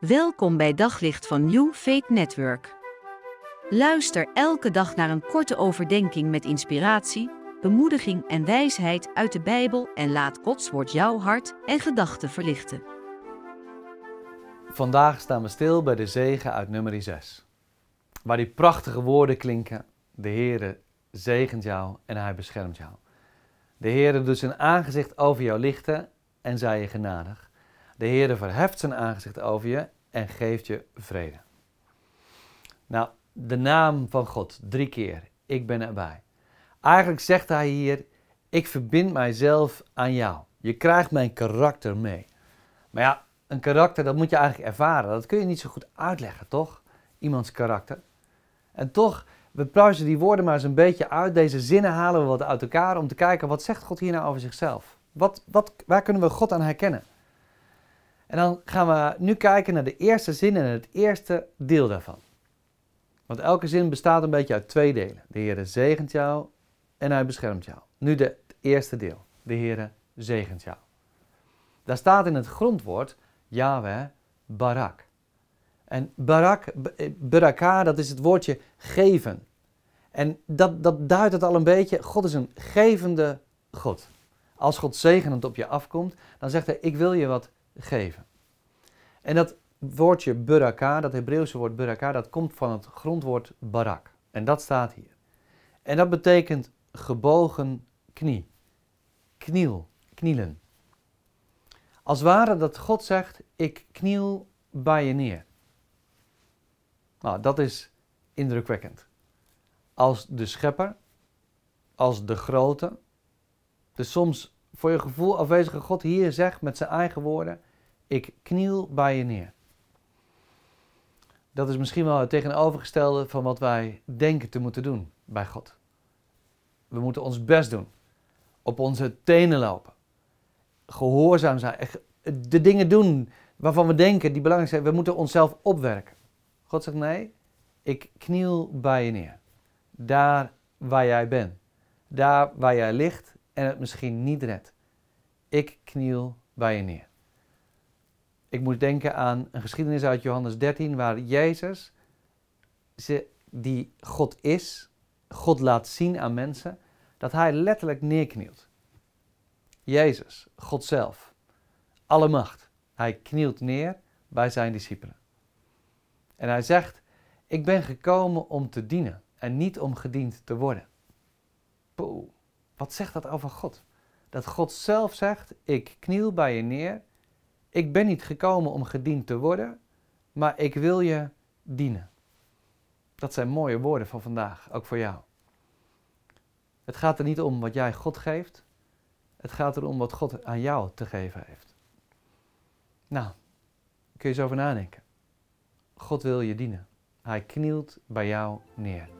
Welkom bij Daglicht van New Faith Network. Luister elke dag naar een korte overdenking met inspiratie, bemoediging en wijsheid uit de Bijbel en laat Gods woord jouw hart en gedachten verlichten. Vandaag staan we stil bij de zegen uit nummer 6. Waar die prachtige woorden klinken: De Heere zegent jou en hij beschermt jou. De Heere doet zijn aangezicht over jou lichten en zij je genadig. De Heere verheft zijn aangezicht over je en geeft je vrede. Nou, de naam van God, drie keer. Ik ben erbij. Eigenlijk zegt hij hier, ik verbind mijzelf aan jou. Je krijgt mijn karakter mee. Maar ja, een karakter, dat moet je eigenlijk ervaren. Dat kun je niet zo goed uitleggen, toch? Iemands karakter. En toch, we pluizen die woorden maar eens een beetje uit. Deze zinnen halen we wat uit elkaar om te kijken, wat zegt God hier nou over zichzelf? Wat, wat, waar kunnen we God aan herkennen? En dan gaan we nu kijken naar de eerste zin en het eerste deel daarvan. Want elke zin bestaat een beetje uit twee delen. De Heer zegent jou en hij beschermt jou. Nu de, het eerste deel. De Heer zegent jou. Daar staat in het grondwoord Yahweh Barak. En Barak, eh, Baraka, dat is het woordje geven. En dat, dat duidt het al een beetje. God is een gevende God. Als God zegenend op je afkomt, dan zegt hij: Ik wil je wat geven. En dat woordje buraka, dat Hebreeuwse woord buraka, dat komt van het grondwoord barak. En dat staat hier. En dat betekent gebogen knie. Kniel, knielen. Als ware dat God zegt, ik kniel bij je neer. Nou, dat is indrukwekkend. Als de schepper, als de grote, de soms voor je gevoel afwezige God hier zegt met zijn eigen woorden: Ik kniel bij je neer. Dat is misschien wel het tegenovergestelde van wat wij denken te moeten doen bij God. We moeten ons best doen, op onze tenen lopen, gehoorzaam zijn, de dingen doen waarvan we denken die belangrijk zijn. We moeten onszelf opwerken. God zegt: Nee, ik kniel bij je neer. Daar waar jij bent, daar waar jij ligt en het misschien niet redt. Ik kniel bij je neer. Ik moet denken aan een geschiedenis uit Johannes 13, waar Jezus, die God is, God laat zien aan mensen, dat hij letterlijk neerknielt. Jezus, God zelf, alle macht, hij knielt neer bij zijn discipelen. En hij zegt, ik ben gekomen om te dienen en niet om gediend te worden. Poeh. Wat zegt dat over God? Dat God zelf zegt: Ik kniel bij je neer. Ik ben niet gekomen om gediend te worden, maar ik wil je dienen. Dat zijn mooie woorden van vandaag, ook voor jou. Het gaat er niet om wat jij God geeft, het gaat erom wat God aan jou te geven heeft. Nou, kun je eens over nadenken. God wil je dienen. Hij knielt bij jou neer.